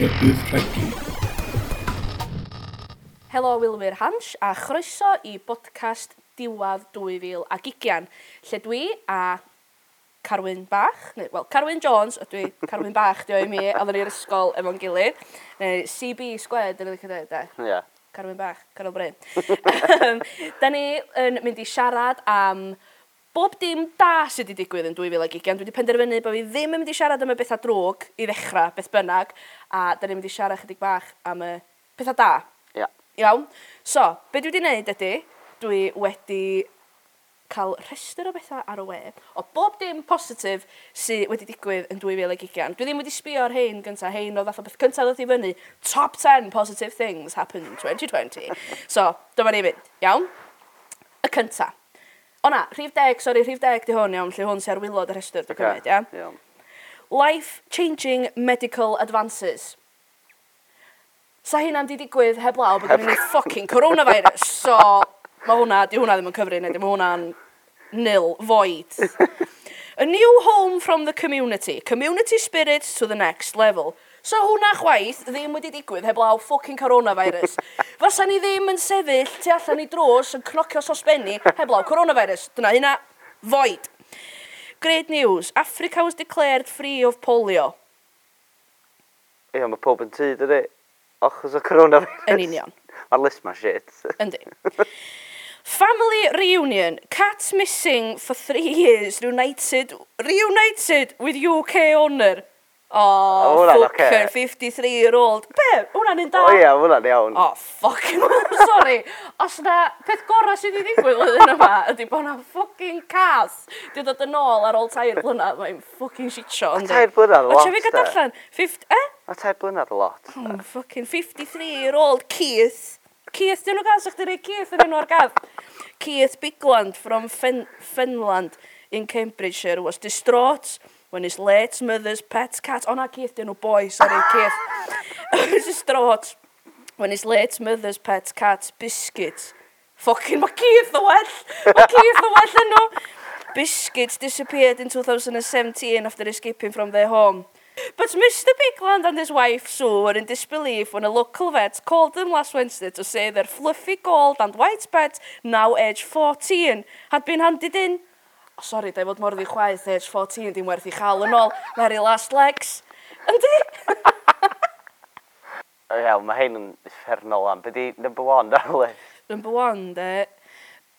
Llywdydd Rhegi. Helo Wilwyr Hans a chroeso i bodcast diwadd 2020 lle dwi a Carwyn Bach, neu, wel, Carwyn Jones, ydw i, Carwyn Bach, di diwy mi, a ddyn ni'r ysgol efo'n gilydd, neu CB squared, dyn ni'n cyda, da. Ie. Yeah. Carwyn Bach, Carol Bryn. da ni yn mynd i siarad am bob dim da sydd wedi digwydd yn 2020. Dwi wedi penderfynu bod fi ddim yn mynd i siarad am y bethau drwg i ddechrau, beth bynnag, a da ni'n mynd i siarad chydig bach am y pethau da. Ia. Yeah. Iawn. So, be dwi wedi wneud ydy, dwi wedi cael rhestr o bethau ar y we, o bob dim positif sydd wedi digwydd yn 2020. Dwi ddim wedi sbio ar hyn gyntaf, hyn o fath o beth cyntaf ddod i fyny. Top 10 positive things happened in 2020. so, dyma ni fynd, Iawn? Y cyntaf. O na, rhif deg, sori, rhif deg di hwn iawn, lle hwn sy'n ar wylod y rhestr, dwi'n cymryd, ia? Iawn life-changing medical advances. Sa hynna'n di digwydd heb law bod gen ni ffocin coronavirus, so mae hwnna, di hwnna ddim yn cyfri, neu di hwnna'n nil, void. A new home from the community. Community spirit to the next level. So hwnna chwaith ddim wedi digwydd heb law ffocin coronavirus. Fysa ni ddim yn sefyll tu allan i drws yn cnocio sosbenni heb law coronavirus. Dyna hynna, void. Great news, Africa was declared free of polio. Ie, mae pob yn tyd ydy, achos o coronavirus. Yn union. list mae shit. Yndi. Family reunion. Cat missing for three years reunited, reunited with UK owner. Oh, o, fucking 53 year old. Be, Hwna'n un da? O ia, hwnna'n iawn. Oh, fucking, sorry. Os na peth gorau sydd wedi ddigwydd flwyddyn yma, ydy bod na fucking cas. Di dod yn ôl ar ôl tair blynedd, mae'n fucking shit show. E? A tair blynedd lot, O, fi gada allan, 50, eh? A tair blynedd lot. Oh, fucking 53 year old Keith. Keith, dyn nhw gael, sa'ch dyrau Keith yn enw ar gath. Keith Bigland from Fen in Cambridgeshire was distraught when his late mother's pet cat... Oh, na, Keith, dyn nhw boi, sorry, Keith. Mrs. Straught, when his late mother's pet cat, Biscuit. Fucking, mae Keith y well! Mae Keith y well yn nhw! Biscuit disappeared in 2017 after escaping from their home. But Mr. Bigland and his wife Sue were in disbelief when a local vet called them last Wednesday to say their fluffy gold and white pet, now aged 14, had been handed in oh, sorry, da i fod morddi chwaith age 14, dim werth i chael yn ôl, very Last Legs. Yndi? Iawn, mae hyn yn uffernol am. Be di number one ar y Number one, de.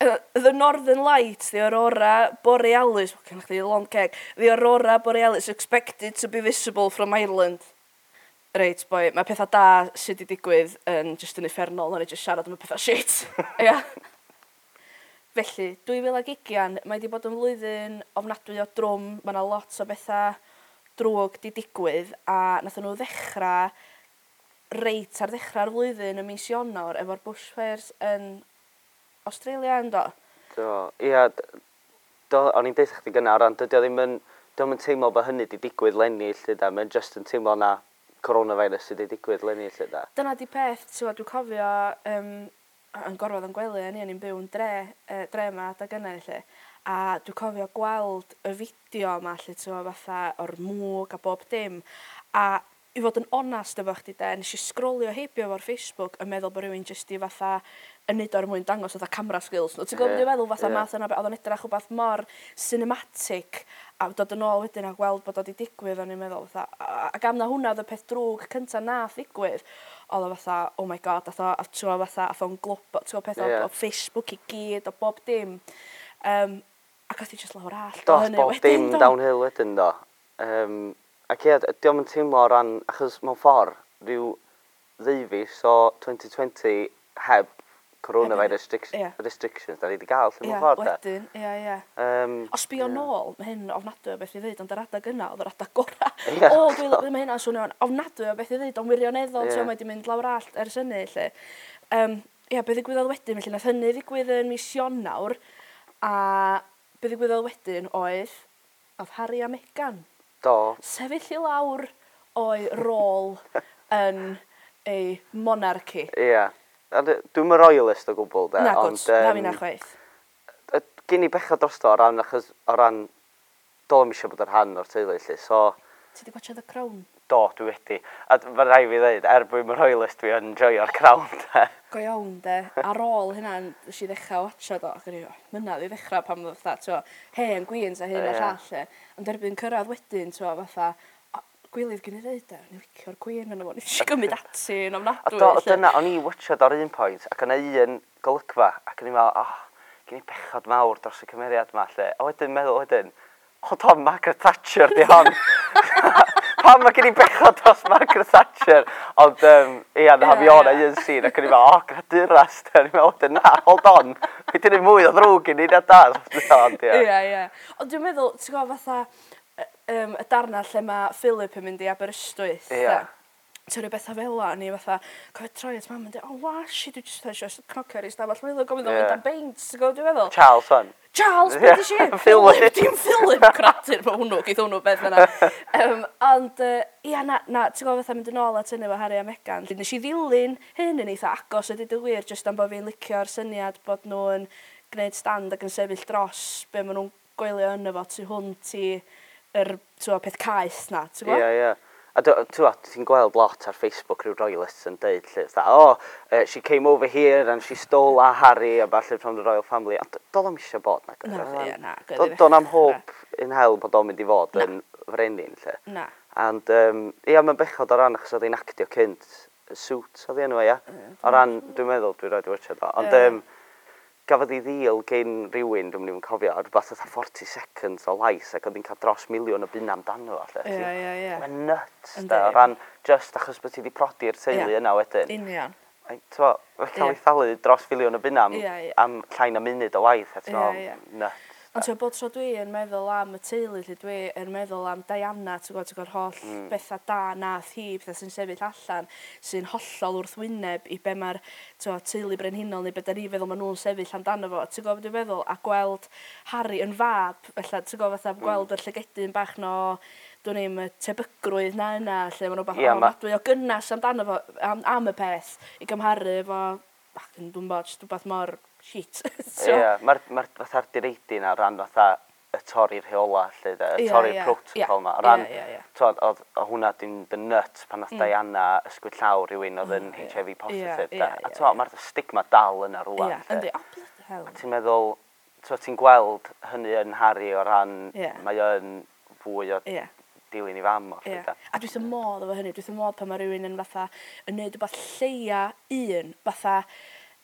Uh, the Northern Lights, the Aurora Borealis, okay, the long keg, the Aurora Borealis expected to be visible from Ireland. Reit, boi, mae pethau da sydd wedi digwydd yn just yn effernol, ond i just siarad am y pethau shit. Ia. yeah. Felly dwy fil ag ugian mae wedi bod yn flwyddyn ofnadwy o drwm. Mae yna lot o bethau drwg 'di digwydd a nath nhw ddechrau reit ar ddechrau'r flwyddyn y mis Ionawr efo'r bushfires yn Australia yn Do. Do, ia d- do o'n i'n deutha chdi gynnar ond dydi o ddim yn dio'm yn teimlo bod hynny 'di digwydd lenni lle da, mae'n just yn teimlo na coronavirus sy 'di digwydd lenni lle da. Dyna 'di peth ti'n dwi'n cofio um, yn gorfod yn gwely yn i'n byw yn dre yy dre yma adag yna lle. a dwi'n cofio gweld y fideo yma, lle ti'n fatha o'r mwg a bob dim a i fod yn onast efo chdi de, nes i sgrolio heibio efo'r Facebook yn meddwl bod rhywun jyst i fatha yn nid o'r er mwyn dangos fatha camera skills. No, ti'n gwybod yeah. meddwl fatha yeah. math yna, oedd o'n edrych wbeth mor cinematic a dod yn ôl wedyn a gweld bod o wedi digwydd o'n i'n meddwl fatha. A gam na hwnna oedd y peth drwg cynta nath ddigwydd, oedd o fatha, oh my god, oedd o, a ti'n gwybod fatha, oedd o'n glwb, ti'n gwybod peth yeah. o, o Facebook i gyd, o bob dim. Um, ac oedd i jyst lawr all. Do, bob dim downhill wedyn do. Um, Ac ie, diolch yn teimlo o ran, achos mewn ffordd, rhyw ddeifis o 2020 heb coronavirus restric yeah. restrictions da ni wedi gael lle yeah, ffordd da. Wedyn, ie, yeah, ie. Yeah. Um, Os bio yeah. nôl, mae hyn ofnadwy o beth i ddweud, ond yr adag yna oedd yr adag gora. Yeah. o, dwi, mae hynna'n swnio'n ofnadwy o beth i ddweud, ond wirioneddol, yeah. mae wedi mynd lawr all ers hynny, lle. Um, ie, yeah, be ddigwyddodd wedyn, felly nath hynny ddigwydd yn mis Ionawr, a be ddigwyddodd wedyn oedd, oedd Harry a Megan Do. Sefyll i lawr o'i rôl yn ei monarchy. Ia. Dwi'n mynd royalist o gwbl, de. Na, gwrs, um, na fi na chwaith. Gyn i bechod drosto o ran, achos o ran, dolam eisiau bod yn rhan o'r teulu, lly, so... Ti wedi gwachio The Crown? Do, dwi wedi. A mae rai fi ddweud, er bod yn royalist, dwi yn joio'r Crown, de go iawn de. Ar ôl hynna, nes i ddechrau watcha do, ac o'n i, myna i ddechrau pam fatha, twa, hen gwyns a hyn a llall e. Ond erbyn cyrraedd wedyn, twa, fatha, gwylydd gen i ddeud e, ni licio'r gwyn yn fo, ni eisiau gymryd ati yn ofnadwy. A do, dyna, o'n i watchad o'r un pwynt, ac yna un golygfa, ac o'n i'n meddwl, oh, gen i bechod mawr dros y cymeriad yma, lle. A wedyn meddwl wedyn, o, Tom, Margaret Thatcher di hon. pam mae gen i bechod dros Margaret Thatcher. Ond, um, ia, na fi o'na un sy'n, ac o'n i'n meddwl, o, gradur rast. O'n i'n meddwl, na, hold on. Fi dyn ni'n mwy o ddrwg i ni, na e da. Ia, ie. Ond dwi'n meddwl, ti'n gwybod, fatha, um, y darna lle mae Philip yn mynd i Aberystwyth. Ia. Yeah ti'n rhoi bethau fel la, ni fatha, cofio troi at mam yn dweud, o oh, washi, dwi jyst eisiau just cnocio ar ei stafell meddwl, gofyn yeah. o'n mynd am beint, ti'n gwybod dwi'n meddwl? Charles, hon. Charles, beth i Philip, dim Philip, cratur, fo hwnnw, geith hwnnw beth yna. Um, ond, uh, ia, na, na ti'n gwybod fatha mynd yn ôl at hynny fo Harry a Meghan. Nes i ddilyn hyn yn eitha agos ydy dy wir, jyst am bod fi'n licio'r syniad bod nhw'n gwneud stand ac yn sefyll dros be maen nhw'n gwylio yna fo tu hwnt i yr er, peth caeth na, ti'n gwybod? Ie, yeah, ie. Yeah. A ti'n gweld lot ar Facebook rhyw royalists yn deud lle, dda, oh, uh, she came over here and she stole a Harry a falle from the royal family. A e? do'n am eisiau bod na. Na, na. Do'n am hob yn hel bod o'n mynd i fod yn frenin lle. Na. And, um, ia, mae'n bechod o ran achos oedd hi'n actio cynt. Suits oedd hi enw, ia. O ran, dwi'n meddwl, dwi'n rhaid i watcha do. Ond, um, gafodd ei ddil gen rhywun, dwi'n mynd i'n cofio, rhywbeth oedd 40 seconds o lais ac oedd hi'n cael dros miliwn o bunna amdano fo. Ie, ie, ie. Mae'n nuts, da, o ran just achos bod ti wedi prodi'r teulu yeah. yna wedyn. Union. Ai, Mae'n cael ei thalu dros filiwn o bunna am, yeah, yeah. am llain o munud o waith. ti'n Ie, ie. Nuts. Ond ti'n bod tro dwi yn meddwl am y teulu, lle dwi yn meddwl am Diana, ti'n gwybod, ti'n gwybod, holl mm. bethau da nath hi, bethau sy'n sefyll allan, sy'n hollol wrth wyneb i be mae'r teulu brenhinol neu be da ni feddwl maen nhw'n sefyll amdano fo. Ti'n gwybod, dwi'n meddwl, a gweld Harry yn fab, felly, ti'n gwybod, fatha mm. gweld y llygedyn bach no, dwi'n ni'n tebygrwydd na yna, lle maen nhw bach yeah, o, ma... dwi o gynnas amdano fo, am, am y peth, i gymharu efo, dwi'n bod, dwi'n bod mor shit. so, Ie, mae'r ma fatha'r direidi na ran fatha y torri rheola, lle, de, y Ie, torri'r ie, protocol ie, ma. O ran, ie, ie, ie. t'od, oedd o hwnna dim the nut pan nath mm. Diana ysgwyd llaw rhywun oedd yn mm, Ie, HIV positive, ie, de. ie, A ie, t'od, mae'r stigma dal yna rwan, Ie, lle. yndi, o bloody hell. Ti'n meddwl, t'od, ti'n gweld hynny yn Harry o ran, Ie. mae o'n fwy o Ie. dilyn i fam o, lle, Ie. A dwi'n sy'n modd efo hynny, dwi'n sy'n modd pan mae rhywun yn fatha, yn neud rhywbeth lleia un, fatha,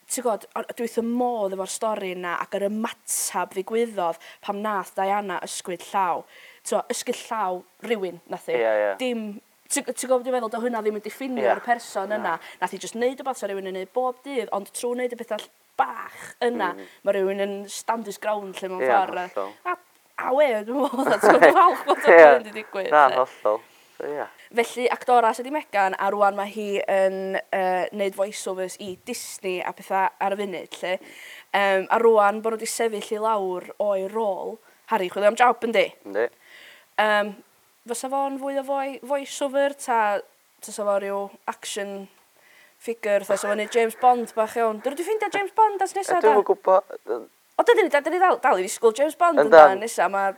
ti'n gwybod, dwi wrth y modd efo'r stori yna ac yr ymatab ddigwyddodd pam nath Diana ysgwyd llaw. T'wo, ysgwyd llaw rhywun, nath i. Yeah, yeah. Dim Ti'n gwybod dwi'n meddwl, do hynna ddim yn diffinio'r yeah. person Na. yna. Nath i just neud y beth rhywun yn neud bob dydd, ond trwy neud y pethau bach yna, mm. mae rhywun yn stand his ground lle mewn yeah, ffordd. A, a we, dwi'n meddwl, dwi'n falch bod o'n digwydd. Na, hollol. So, yeah. Felly, actora sydd wedi Megan, a rwan mae hi yn uh, neud voiceovers i Disney a pethau ar y funud, lle. Um, a rwan, bod nhw wedi sefyll i lawr o'i rôl, Harry, chwilio am job, yndi? Yndi. Um, fysa fo'n fwy o voiceover, ta fysa fo rhyw action figure, ta fysa fo'n James Bond bach iawn. Dyrw wedi ffeindio James Bond as nesaf, da? Dwi'n gwybod. O, dydyn ni dal i ddisgwyl James Bond yn da nesaf, mae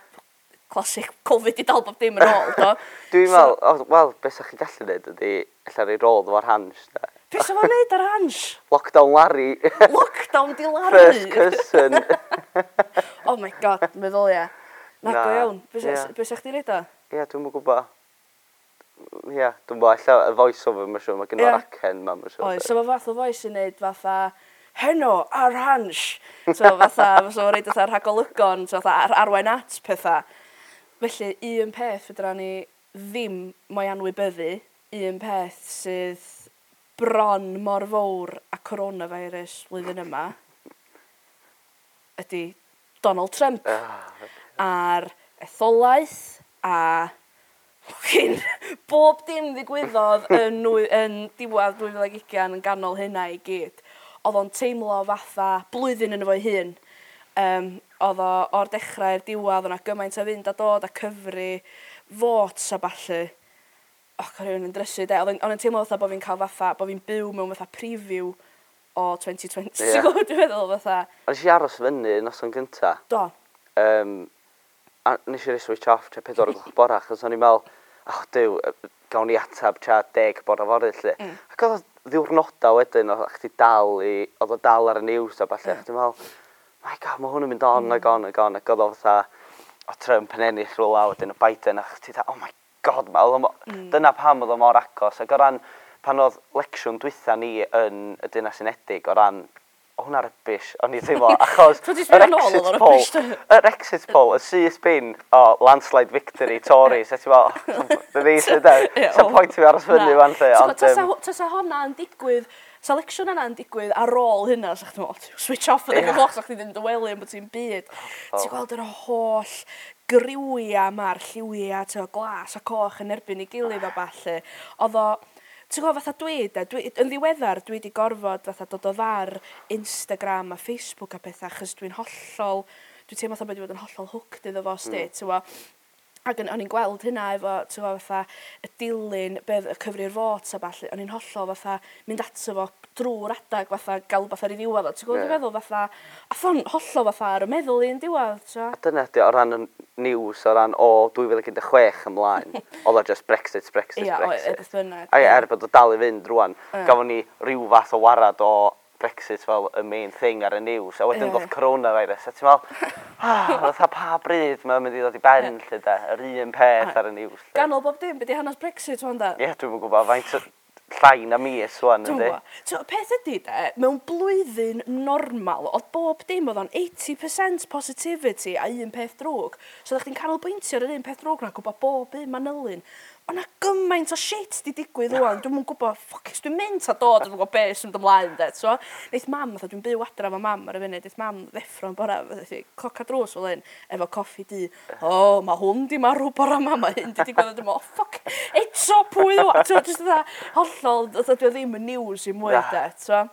classic Covid i dal bob dim yn ôl, do? Dwi'n meddwl, so, wel, beth sa'ch chi gallu neud ydy, illa rei rôl ddo hans, da. Beth sa'ch fo'n neud ar hans? Lockdown Larry. Lockdown di Larry. First cousin. oh my god, meddwl ia. Na, go iawn. Beth sa'ch chdi'n neud o? Ie, dwi'n mwyn gwybod. Ie, yeah, dwi'n bod, illa y voice over mae'n siŵr, mae gen o'r acen mae'n siŵr. Oes, so mae fath o voice yn neud fatha, heno, ar hans. So fatha, so mae'n reid fatha rhagolygon, so fatha ar arwain at pethau. Felly, un peth fydra ni ddim mwy anwybyddu, un peth sydd bron mor fawr a coronavirus flwyddyn yma, ydy Donald Trump Ah, a'r etholaeth a Fucking bob dim ddigwyddodd yn, nwy, yn diwedd 2020 yn ganol hynna i gyd. Oedd o'n teimlo fatha blwyddyn yn efo'i hun. Um, oedd o o'r i'r diwad, o'na gymaint o fynd a dod a cyfru fots a ballu. Och, o'n rhywun yn drysu, de. O'n i'n teimlo fatha bod fi'n cael fatha, bod fi'n byw mewn fatha preview o 2020. Ie. Yeah. Dwi'n meddwl fatha. A nes i aros fyny nos o'n gynta. Do. Um, a nes i'r switch off tra pedwar o gloch bora, achos o'n i'n meddwl, oh diw, gawn ni atab tra deg bora fory, lle. Mm. Ac oedd ddiwrnodau wedyn, oedd chdi dal i, oedd o dal ar y news a falle, yeah. dwi'n meddwl, my god, mae hwn yn mynd on mm. ag on ag on ac oedd o fatha o Trump yn ennill rhywle a wedyn y Biden ac ti dda, oh my god, ma, ma, mm. dyna pam oedd o mor agos ac o ran pan oedd lecsiwn dwytha ni yn y Dynas Unedig o ran o hwnna rybys, o'n i teimlo, achos yr exit poll, yr exit poll, y syth bin o landslide victory Tories, a ti'n fel, dyna ni sydd e, sy'n pwynt i fi aros fyny fan lle. Ta sa hwnna yn digwydd selection yna'n digwydd ar ôl hynna, sa'ch ti'n meddwl, switch off yn yeah. eich gloch, sa'ch ti'n dweud wely am bod ti'n byd. Oh. Ti'n gweld yr holl griwia ma'r lliwia, ti'n glas a coch yn erbyn i gilydd o balli. Oedd o, ti'n gweld fatha dwi, da, dwi, yn ddiweddar dwi wedi gorfod fatha dod o ddar Instagram a Facebook a pethau, chys dwi'n hollol, dwi'n teimlo fatha bod wedi bod yn hollol hwc iddo fo, sti, mm. ti'n Ac o'n i'n gweld hynna efo, ti'n gwybod, fatha, y dilyn, beth, y cyfri'r fot a falle, o'n i'n hollol, fatha, mynd ato fo drwy'r adag, fatha, gael fatha i ddiwedd o, ti'n gwybod, yeah. feddwl, fatha, a thon, hollol, fatha, ar y meddwl i'n diwedd, ti'n A dyna di, o ran y news, o ran o 2016 ymlaen, oedd o just Brexit, Brexit, yeah, Brexit. Ie, oedd, bynnag. A er bod o dal i fynd rwan, yeah. gafon ni rhyw fath o warad o Brexit fel y main thing ar y news, a wedyn dod coronavirus, a ti'n fel, fatha ah, pa bryd mae'n mynd i ddod i ben, lle da, yr un peth ar y news. Lle. Ganol bob dim, beth i hanes Brexit o'n da? Ie, yeah, dwi'n gwybod faint llai na mis wan, ydy. So, peth ydy, de, mewn blwyddyn normal, oedd bob dim oedd o'n 80% positivity a un peth drwg. So, ddech chi'n canolbwyntio ar yr un peth drwg na gwybod bob un manylun o na gymaint o shit di digwydd rwan, dwi'n mwyn gwybod, ffocus, dwi'n mynd a dod yn gwybod beth sy'n dymlaen, de, so, neith mam, fatha, dwi'n byw adra efo mam ar y funud, neith mam ddeffro'n bora, fatha, coc a drws fel un, efo coffi di, o, oh, mae hwn di marw bora mam, mae hyn di digwydd, dwi'n mwyn, oh, ffoc, eto pwy ddwa, ti'n just fatha, hollol, dwi'n ddim yn news i mwy, de, so,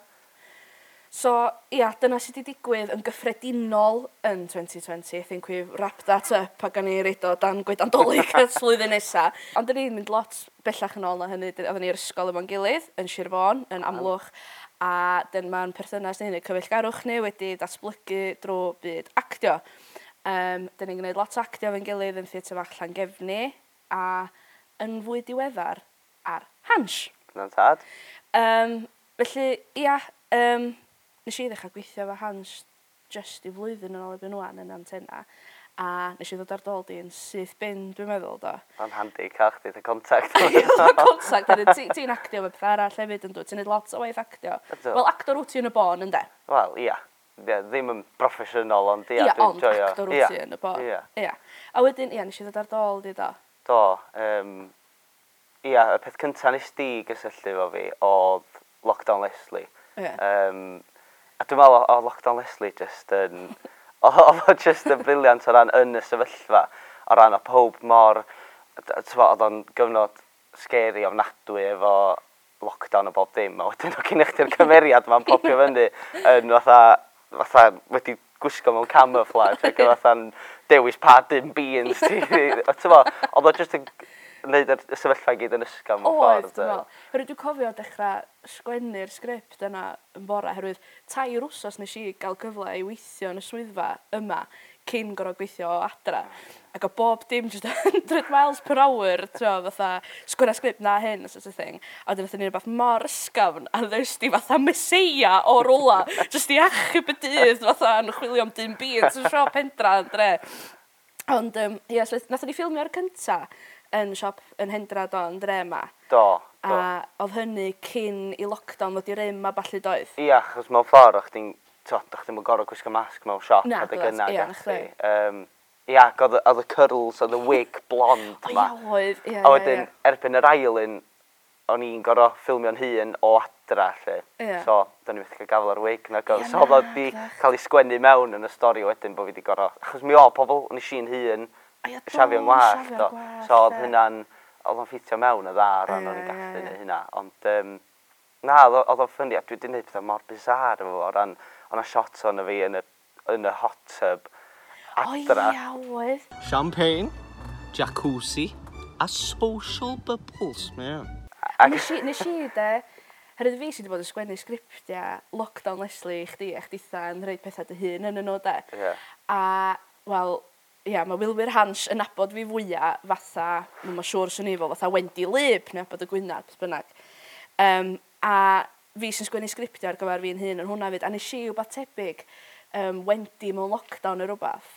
So, ia, dyna sydd wedi digwydd yn gyffredinol yn 2020. I think we've wrapped that up a gan i reid o dan gweidandolig y slwyddyn nesa. Ond dyn ni'n mynd lot bellach yn ôl na hynny. Oedden ni'r ysgol yma'n gilydd yn Sirfon, yn Amlwch. A dyn ma'n perthynas neu cyfeillgarwch ni wedi datblygu drwy byd actio. Um, dyn ni'n gwneud lot o actio fe'n gilydd yn theatr fach Llangefni a yn fwy diweddar ar Hans. Na'n tad. Um, felly, ia, um, Nes i ddechrau gweithio efo Hans just i flwyddyn yn ôl erbyn ŵan yn antenna a nes i ddod ar dol di yn syth bin, dwi'n meddwl do. Mae'n handi, cael chdi dy contact. contact, ti'n ti actio efo pethau arall hefyd yn dwi, ti'n neud lot o waith actio. Wel, actor wyt ti yn y bon, ynddo? Wel, ia. Yeah, ddim yn broffesiynol, ond ia, yeah, dwi'n joio. Ia, ond actor wyt ti yn y bon. Ia. ia. A wedyn, ia, nes i ddod ar dol di do. Do. Um, ia, y peth cyntaf nes di gysylltu fo fi oedd Lockdown Leslie. Yeah. Um, A dwi'n meddwl o, o Lockdown Leslie just yn... Oedd o just yn briliant o ran yn y sefyllfa. O ran o pob mor... Oedd o'n gyfnod scary ofnadwy efo lockdown o bob dim. A wedyn o cyn eich cymeriad ma'n popio fyny yn fatha, fatha wedi gwisgo mewn camouflage ac yn fatha'n dewis pa dim beans ti. Oedd o just yn wneud y sefyllfa i gyd yn ysgol mewn ffordd. Oedd, dwi'n meddwl. Herwydd dwi'n cofio dechrau sgwennu'r sgript yna yn bora, herwydd tair wsos nes i gael gyfle i weithio yn y swyddfa yma cyn gorau gweithio o adra. Ac o bob dim just 100 miles per hour, tro, fatha sgwenna sgript na hyn, sort of thing. A wedyn fatha ni'n rhywbeth mor ysgafn a ddysdi fatha meseia o rola, just i achub y dydd, fatha yn chwilio am dim byd, sy'n sio pendra, dre. Ond, um, yes, nath ni ffilmio'r cynta, yn siop yn Hendra do, yn dre yma. Do, do. A oedd hynny cyn i lockdown ddod i rym a ballu doedd. Ia, achos mewn ffordd, o'ch ti'n, t'od, o'ch ti'n gorau gwisgo masg mewn siop na, adeg yna. Ia, na chdi. Um, ia, oedd y curls, oedd y wig blond yma. O, ia, oedd, ia, A wedyn, erbyn yr ail un, o'n i'n gorau ffilmio'n hun o adra, lle. Yeah. So, da ni methu cael gafel ar wig. Na, yeah, so, oedd wedi cael ei sgwennu mewn yn y stori wedyn bod fi wedi gorau... Achos mi o, pobl, o'n i si'n hun, siafio mlaen. Do. So oedd e. hynna'n, oedd o'n ffitio mewn y dda ran o'n i'n gallu neu hynna. Ond um, na, oedd o'n ffynnu, a dwi wedi gwneud pethau mor bizar efo fo, ran o'n a shot o'n fi yn y, yn y hot tub adra. O iawydd. Champagne, jacuzzi, a social bubbles, man. Ac... Nes i, nes i de, Herwydd fi sydd wedi bod yn sgwennu sgriptiau lockdown Leslie i chdi a chditha yn rhaid pethau dy hun yn y nhw de. Yeah. A, wel, ia, mae Wilwyr Hans yn nabod fi fwyaf fatha, mae'n siŵr sy'n efo, fatha Wendy Lib, neu bod y Gwynad, beth bynnag. Um, a fi sy'n sgwennu sgriptio ar gyfer fi'n hun yn hwnna fyd, a nes i wbeth tebyg um, Wendy mewn lockdown neu rhywbeth.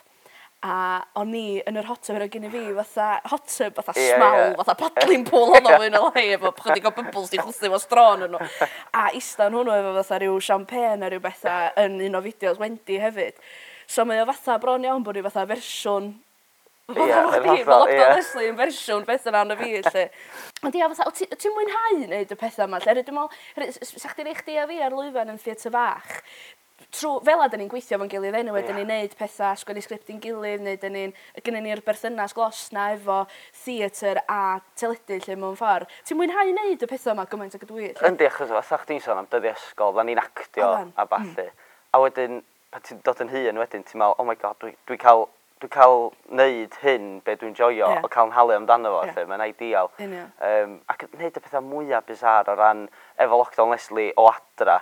A o'n i yn yr hot tub, roedd gen i fi fatha hot tub, fatha yeah, smal, yeah. fatha paddling pool honno fwy yn y lai, efo chydig o bubbles di chwthu fo stron yn nhw. A istan hwnnw efo fatha rhyw champagne a rhyw bethau yn un o fideos Wendy hefyd. So mae o fatha bron iawn bod ni fatha fersiwn Ie, yn hollol, ie. Leslie yn fersiwn beth yna yn y fi, lle. Ond ia, fatha, o ti'n mwynhau wneud y pethau yma, lle? Dwi'n meddwl, sa'ch chi'n eich di a fi ar lwyfan yn theatr fach, trw, fel a dyn ni'n gweithio fo'n gilydd enw, yeah. dyn ni'n neud pethau, sgwennu sgript i'n gilydd, neu dyn ni'n, gynnu ni'r berthynas glos na efo theatr a teledu lle mewn ffordd. Ti'n mwynhau wneud y pethau yma gymaint ag ydw i? Yndi, achos fatha chdi'n sôn am dyddi ysgol, fan ni'n actio a, a balli. Hmm. A wedyn, pan ti'n dod yn hun wedyn, ti'n meddwl, oh my god, dwi'n dwi cael dwi cael neud hyn be dwi'n joio yeah. o cael yn halu amdano fo, yeah. mae'n ideal. Union. Um, ac wneud y pethau mwyaf bizar o ran efo lockdown Leslie o adra.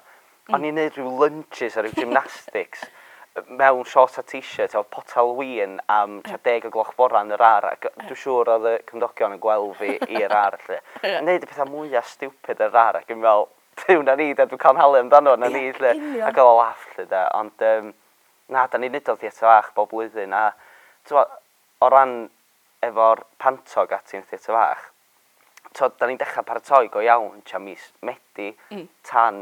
Mm. O'n i'n neud rhyw lunches a rhyw gymnastics mewn shorts a t-shirt o potel win am yeah. deg o gloch bora yn yr ar ac dwi'n siŵr oedd y cymdogion yn gweld fi i'r ar. lle. yeah. Neud y pethau mwyaf stupid yr ar ac yn fel, byw na ni, da, dwi'n cael halu amdano na ni, lle, a gael o laff, lle, da. Ond, um, na, da ni'n nid o theatr fach bob blwyddyn, a, twa, o ran efo'r pantog ati'n theatr fach, twa, da ni'n dechrau paratoi go iawn, tra mis Medi, mm. tan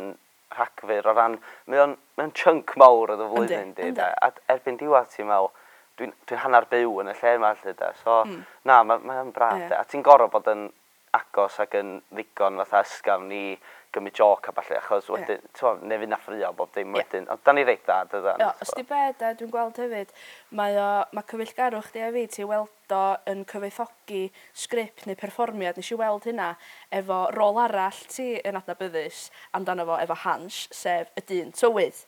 rhagfyr, o ran, mae o'n mae o'n chunk mawr oedd y flwyddyn, di, da. A erbyn diwedd ti'n meddwl, dwi'n dwi, hanner byw yn y lle yma, lle, da. So, mm. na, mae'n ma, ma braf, yeah. da. A ti'n gorfod bod yn agos ac yn ddigon fatha ysgafn i gymryd joc a falle, achos wedyn, yeah. ti'n meddwl, nefyd na ffrio bob dim yeah. wedyn. Ond da ni reit da, dy dda. Os di bed, a dwi'n gweld hefyd, mae, o, mae cyfeillgarwch di a fi, ti weld o yn cyfeithogi sgript neu perfformiad, nes i weld hynna efo rôl arall ti yn adnabyddus amdano fo efo Hans, sef y dyn tywydd.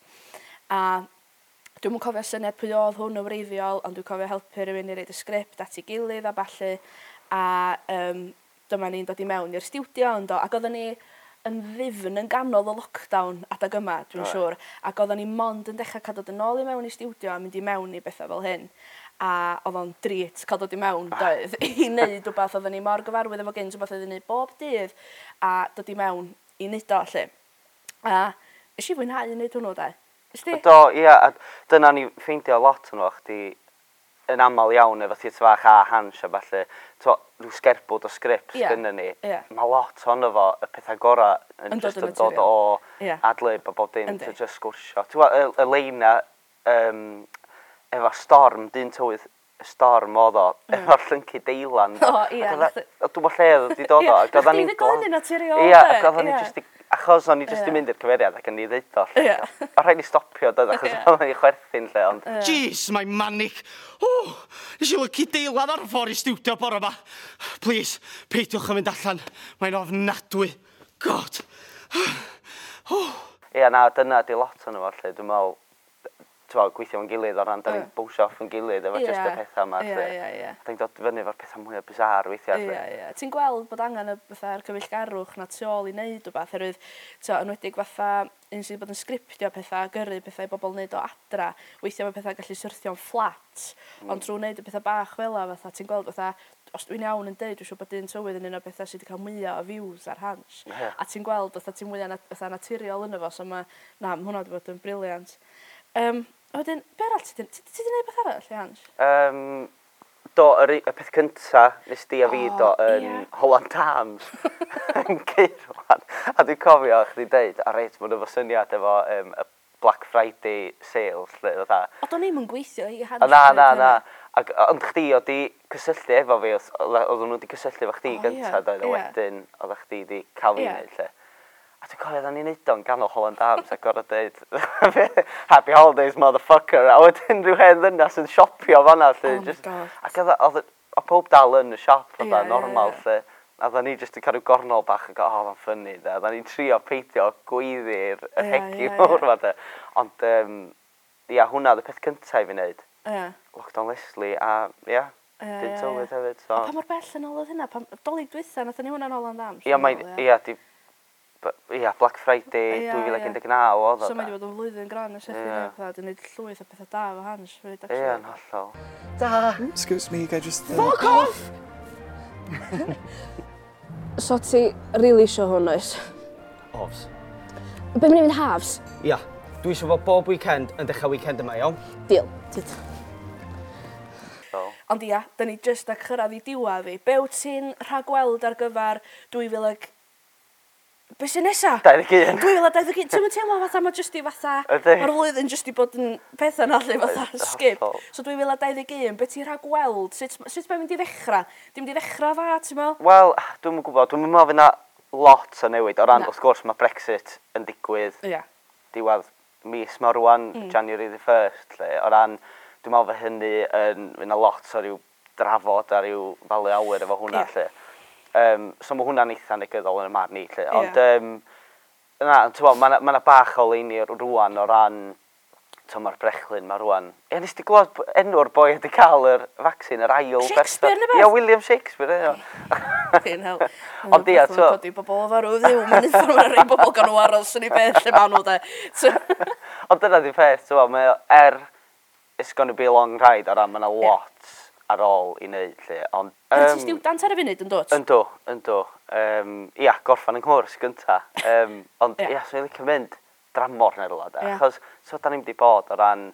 A Dwi'n mwyn cofio syniad pwy oedd hwn o wreiddiol, ond dwi'n cofio helpu rhywun i reid y sgript at ei gilydd a falle. A um, dyma ni'n dod i mewn i'r stiwdio yn do, ac oedden ni yn ddifn yn ganol y lockdown adag yma dwi'n right. siŵr ac oeddan ni mond yn dechrau cael dod yn ôl i mewn i stiwdio a mynd i mewn i bethau fel hyn a oedd o'n drit cael ah. dod i mewn doedd i wneud rhywbeth oedden ni mor gyfarwydd efo gynt rhywbeth oedden ni bob dydd a dod i mewn i wneud o lle a ys i fwynhau i wneud hwnnw da. de? Do, ia, a dyna ni ffeindio lot yn o'ch di yn aml iawn efo theatr fach a hans a falle, to, rhyw sgerbwd o sgript yeah. gynnu ni, yeah. mae lot ohono fo, y pethau gorau yn, yn dod, yn dod o yeah. adlib a bob dim, to just sgwrsio. Ti'n gweld, y, y leina, um, efo storm, dyn tywydd, y storm oedd o, mm. efo'r llyncu deilan. O, ie. Dwi'n bod lle oedd wedi dod o. Ie, ac oedden ni'n... Ie, ac oedden ni'n just achos o'n i jyst yeah. mynd i'r cyfeiriad ac yn ei ddeud o. Yeah. A rhaid i stopio dod achos yeah. o'n i chwerthin lle. Ond... Yeah. Jeez, mae manic. O, nes i lygu deilad ar y ffordd i stiwdio bore yma. Please, peidiwch yn mynd allan. Mae'n ofnadwy. God. Ie, yeah, na, dyna di lot o'n nhw, lle. Dwi'n meddwl, t'wod, gweithio yn gilydd o ran, da ni'n bwysio off yn gilydd efo yeah. just y pethau yma. Ie, ie, ie. Da ni'n dod fyny efo'r pethau mwyaf bizar weithiau. Ie, ie. Ti'n gweld bod angen y bethau'r cyfeillgarwch na tu ôl i wneud o beth, herwydd, t'o, enwedig fatha, un sydd bod yn sgriptio pethau, gyrru pethau i bobl wneud o adra, weithiau mae pethau gallu syrthio'n fflat, mm. ond drwy wneud y pethau bach fel fatha, ti'n gweld fatha, os dwi'n iawn yn deud, dwi'n siŵr bod dyn tywydd yn un o bethau sydd wedi cael mwyaf o views ar hans. Yeah. A ti'n gweld, fatha ti'n mwyaf na, naturiol yn efo, so mae, na, mae hwnna wedi bod yn briliant. Um, A wedyn, be arall ti wedi... Ti wedi gwneud beth arall, Ianj? Um, do, yr, y peth cynta nes di a fi O, do yn ie. Holland Arms yn Ceirwan. A dwi'n cofio chdi deud, a reit, mae'n efo syniad efo um, y Black Friday sales, lle dda. E. O, do'n i'm yn gweithio i A hanner. na, na, na. Ac, ond chdi oedd di cysylltu efo fi, oedd- oedd- nhw wedi cysylltu efo chdi O, ie, gynta, doedd, a ie. wedyn oedd chdi wedi cael fi Ie. wneud, lle. A dwi'n cofio, o'n ni'n neud o'n ganol Holland Arms ac gorau dweud happy holidays, motherfucker. A wedyn rhyw hen ddynas yn siopio fanna, lle. Oh just, god ac oedd o pob dal yn y siop, oedd yeah, normal, yeah, yeah. lle. A dda ni jyst yn cadw gornol bach yn go, oh, mae'n ffynnu, da. Dda ni'n trio peidio gweiddi'r yeah, hegi yeah, mawr yeah. da. Ond, um, ia, hwnna oedd y peth cyntaf i fi wneud. Yeah. Lockdown Leslie, a, ia, yeah, dyn yeah, tywydd yeah. hefyd. So. A pa mor bell yn ôl oedd hynna? Pa, dolyg dwytha, nath ni hwnna'n ôl am dam? Ia, mae, ia, di ia, Black Friday ia, 2019 oedd o. So mae wedi bod yn flwyddyn gran y sychu yeah. neu dwi'n gwneud llwyth o bethau da fo hans Ie, yn hollol. Da! Hmm? Excuse me, gai just... Uh... Fuck off! so ti really isio hwn oes? Ofs. Be mynd i fynd halves? Ia. Dwi eisiau fod bob weekend yn dechrau weekend yma, iawn? Deal. Deal. Ond ia, da ni jyst ag chyrraedd i diwedd fi. Be wyt ti'n rhagweld ar gyfer 2019? Be sy'n nesa? 21. 2021. Ti'n mynd teimlo fatha mae jyst i fatha... Ydy. Mae'r flwyddyn jyst i bod yn peth na lle fatha skip. So 2021, beth ti'n rhag gweld? Sut, sut mae'n mynd i ddechrau? Dim mynd i ddechrau fa, ti'n meddwl? Wel, dwi'n mynd gwybod. Dwi'n mynd meddwl fyna lot o newid. O ran, wrth gwrs, mae Brexit yn digwydd. Ia. Yeah. Mis mae rwan, mm. January the 1st, lle. O ran, dwi'n meddwl fy hynny yn... Fyna lot o ryw drafod a ryw falu awyr efo hwnna, yeah. lle. Um, so mae hwnna'n eitha negyddol yn y marn i. Lle. Ond, yeah. um, na, ti'n mae yna bach o leini rwan o ran mae'r brechlyn mae rwan. E, nes di glod enw'r boi wedi cael yr vaccine, yr ail... Shakespeare neu beth? Ia, William Shakespeare. Ie, Fucking hell. Ond ia, ti'n gwybod? Codi bobl o farw ddiw, mae'n eitha mae'n rhaid bobl gan nhw aros yn ei beth lle maen nhw, de. Ond dyna di peth, ti'n gwybod, er it's going to be a long ride, o ran, mae yna lot ar ôl i wneud lle. Ond, um, ti'n stiwdant ar y funud yn dod? Yndw, yndw. Um, ia, gorffan yng Nghwrs gynta. Um, ond ia, yeah. so i'n licio mynd dramor neu rola da. Yeah. Achos, so da ni'n mynd bod o ran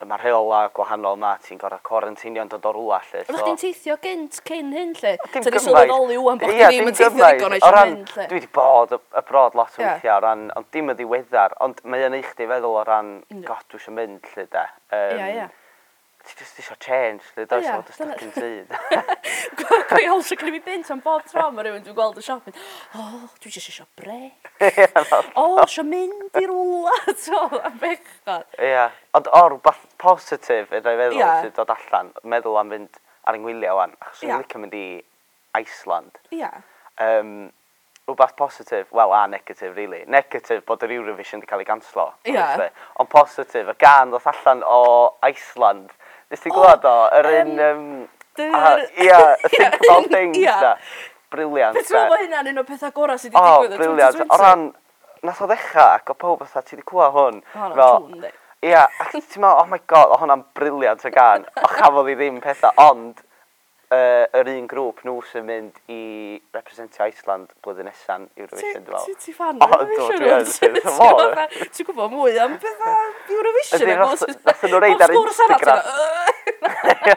Mae rheola gwahanol ma, ti'n gorau quarantinio'n dod o rwla lle. So... chdi'n teithio gynt cyn hyn lle? Dim gymaint. sylweddoli wan bod chdi ddim yn teithio ddigon eisiau ran, mynd lle. Dwi wedi bod y abroad lot o yeah. weithiau o ran, ond dim y ddiweddar, ond mae yn eich di feddwl o ran, mm. god, dwi eisiau mynd lle de. Um, yeah, yeah ti just eisiau change, lle does o, does dach chi'n dyd. Gwy hols sy'n gynnu fi bint am bob tro, mae rhywun dwi'n gweld y siop, o, dwi jyst eisiau brec. O, eisiau mynd i rwla, to, a bechod. Ie, ond o, rhywbeth positif, yna i feddwl, sydd dod allan, meddwl am fynd ar yngwylio wan, achos yeah. licio mynd i Iceland. Ia. Yeah. Um, rhywbeth positif, wel, a negatif, really. Negatif bod yr Eurovision wedi cael ei ganslo. Ia. Yeah. Ond positif, y gan ddoth allan o Iceland Nes ti'n gwybod o? Yr un... Um, y think about things. da. Briliant. Beth rwy'n bod hynna'n un o pethau gorau sydd wedi digwydd yn 2020? O, briliant. O ran, nath o ddechrau ac o pob fatha ti wedi clywed hwn. O, no, tŵn, di. Ia, ac ti'n meddwl, oh my god, o hwnna'n briliant o gan. O chafodd i ddim pethau, ond uh, yr un grŵp nhw sy'n mynd i representio Iceland blwyddyn nesan Eurovision, dwi'n meddwl. Ti fan o Eurovision? Ti'n gwybod mwy am pethau Eurovision? Ydy, Nath nhw reid ar Instagram.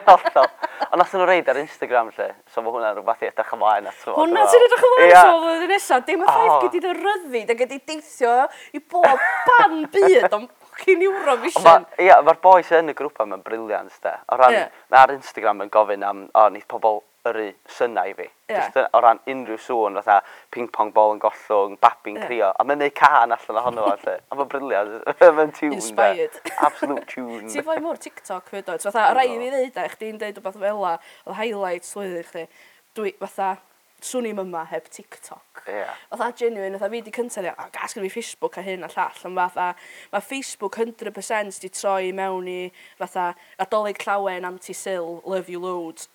Hollol. Ond os nhw'n reid ar Instagram lle, so mae hwnna'n rhywbeth i edrych ymlaen at. Hwnna ti'n edrych ymlaen at o flwyddyn nesaf. Dim y ffaith gyda dy ryddid a i deithio i bob ban byd o'n fucking Eurovision. Ie, mae'r boys yn y grŵp am briliant, de. O ran, yeah. ar Instagram yn gofyn am, o, nid pobl yrru synnau fi. Ie. Just o ran unrhyw sŵn, fatha ping-pong bol yn gollwng, babi'n Ie. crio, a mae'n neud can allan ohono fo, lle. A mae'n briliant, mae'n tune. de. Inspired. Absolute tune. Ti fwy mwyr TikTok fyd oed. Fatha, rai i fi ddeud e, chdi'n deud rhywbeth fel la, oedd highlights slwyddyn chdi. Dwi, fatha, swn i'm yma heb TikTok. Ie. Fatha genuine, fatha fi di cyntaf, o, gas gyda fi Facebook a hyn a llall, ond fatha, mae Facebook 100% di troi mewn i fatha adolyg llawen anti-sil, love you loads,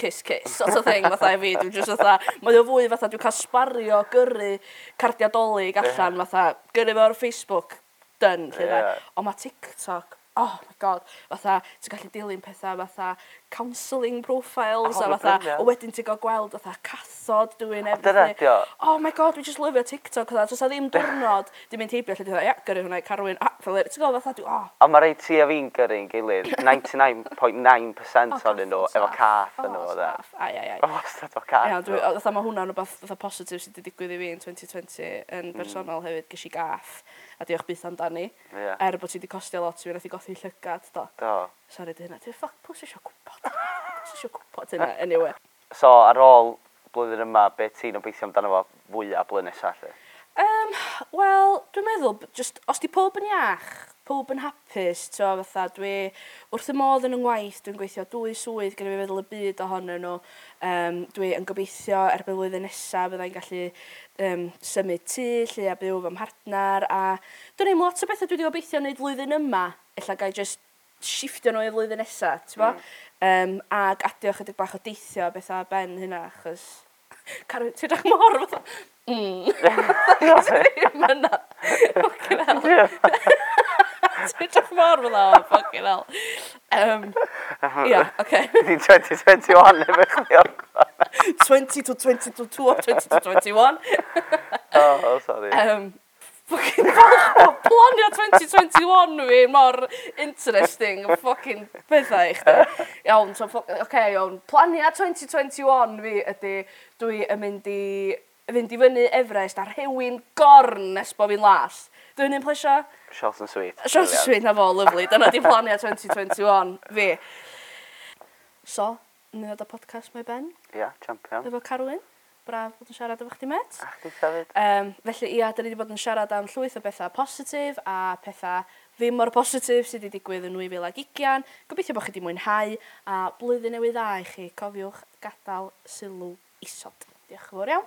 kiss kiss sort of thing fatha i fi. Dwi'n just fatha mae o fwy fatha dwi'n cael sbario gyrru cardiadolig allan fatha gyrru fo ar Facebook done lle yeah. ond mae TikTok oh my god, fatha, ti'n gallu dilyn pethau fatha counselling profiles a fatha, o wedyn ti'n gael gweld fatha cathod dwi'n everything. Oh my god, we just love your TikTok, fatha, dwi'n ddim diwrnod, dwi'n mynd heibio lle dwi'n dweud, ia, gyrru hwnna i Carwyn, ah, fel ti'n gael fatha, dwi, oh. A mae rei ti a fi'n gyrru'n gilydd, 99.9% ohonyn nhw, efo cath oh, yn nhw, dda. E. Ai, ai, ai. Wastad o cath. Fatha, mae hwnna'n rhywbeth fatha, positif sydd wedi digwydd i fi yn 2020 yn mm. bersonol hefyd, gysi gath a diolch byth amdani. Yeah. Er bod ti wedi costio lot, fi wnaeth i gothi llygad, do. Do. Sorry, dy hynna. Dwi'n ffoc, pwys eisiau gwybod. Pwys eisiau gwybod hynna, anyway. So, ar ôl blwyddyn yma, be ti'n obeithio amdano fo fwyaf blwyddyn nesaf, lle? Um, wel, dwi'n meddwl, just, os di pob yn iach, pob yn hapus, t'o, fatha, dwi wrth y modd yn yng ngwaith, dwi'n gweithio dwy swydd gyda fi feddwl y byd ohonyn nhw. Um, dwi yn gobeithio erbyn flwyddyn nesaf byddai'n gallu um, symud tŷ, lle a byw fy mhartnar. a dwi'n neud lot o bethau dwi wedi gobeithio wneud flwyddyn yma, illa gai just shiftio nhw i flwyddyn nesaf, ti'n bo? Mm. Um, ac adio chydig bach o deithio bethau ben hynna, achos Carwyn, ti'n edrych mor fatha, mm. Ddim yna. Fucking hell. Ti'n edrych mor fatha, oh, fucking hell. Um, Ia, oce. Di 2021 efo chdi 20 to 20 to 2 20 to 21. oh, sorry. Um, fucking falch o planio 2021 fi mor interesting fucking bethau i chdi. Iawn, so, oce, okay, iawn. Plania 2021 fi ydy dwi yn mynd i fynd i fyny Everest ar hewin gorn nes bod fi'n las. Dwi'n un plesio? Short and sweet. Short and sweet, na fo, lyflu. Dyna di plania 2021 fi. So, ni ddod o podcast mae Ben. Ia, yeah, champion. Efo Carwyn braf bod yn siarad efo chdi met. A chdi hefyd. Um, felly ia, da ni wedi bod yn siarad am llwyth o bethau positif a pethau ddim mor positif sydd wedi digwydd yn 2020. Gobeithio bod chi wedi mwynhau a blwyddyn newydd dda i chi. Cofiwch gadael sylw isod. Diolch yn fawr iawn.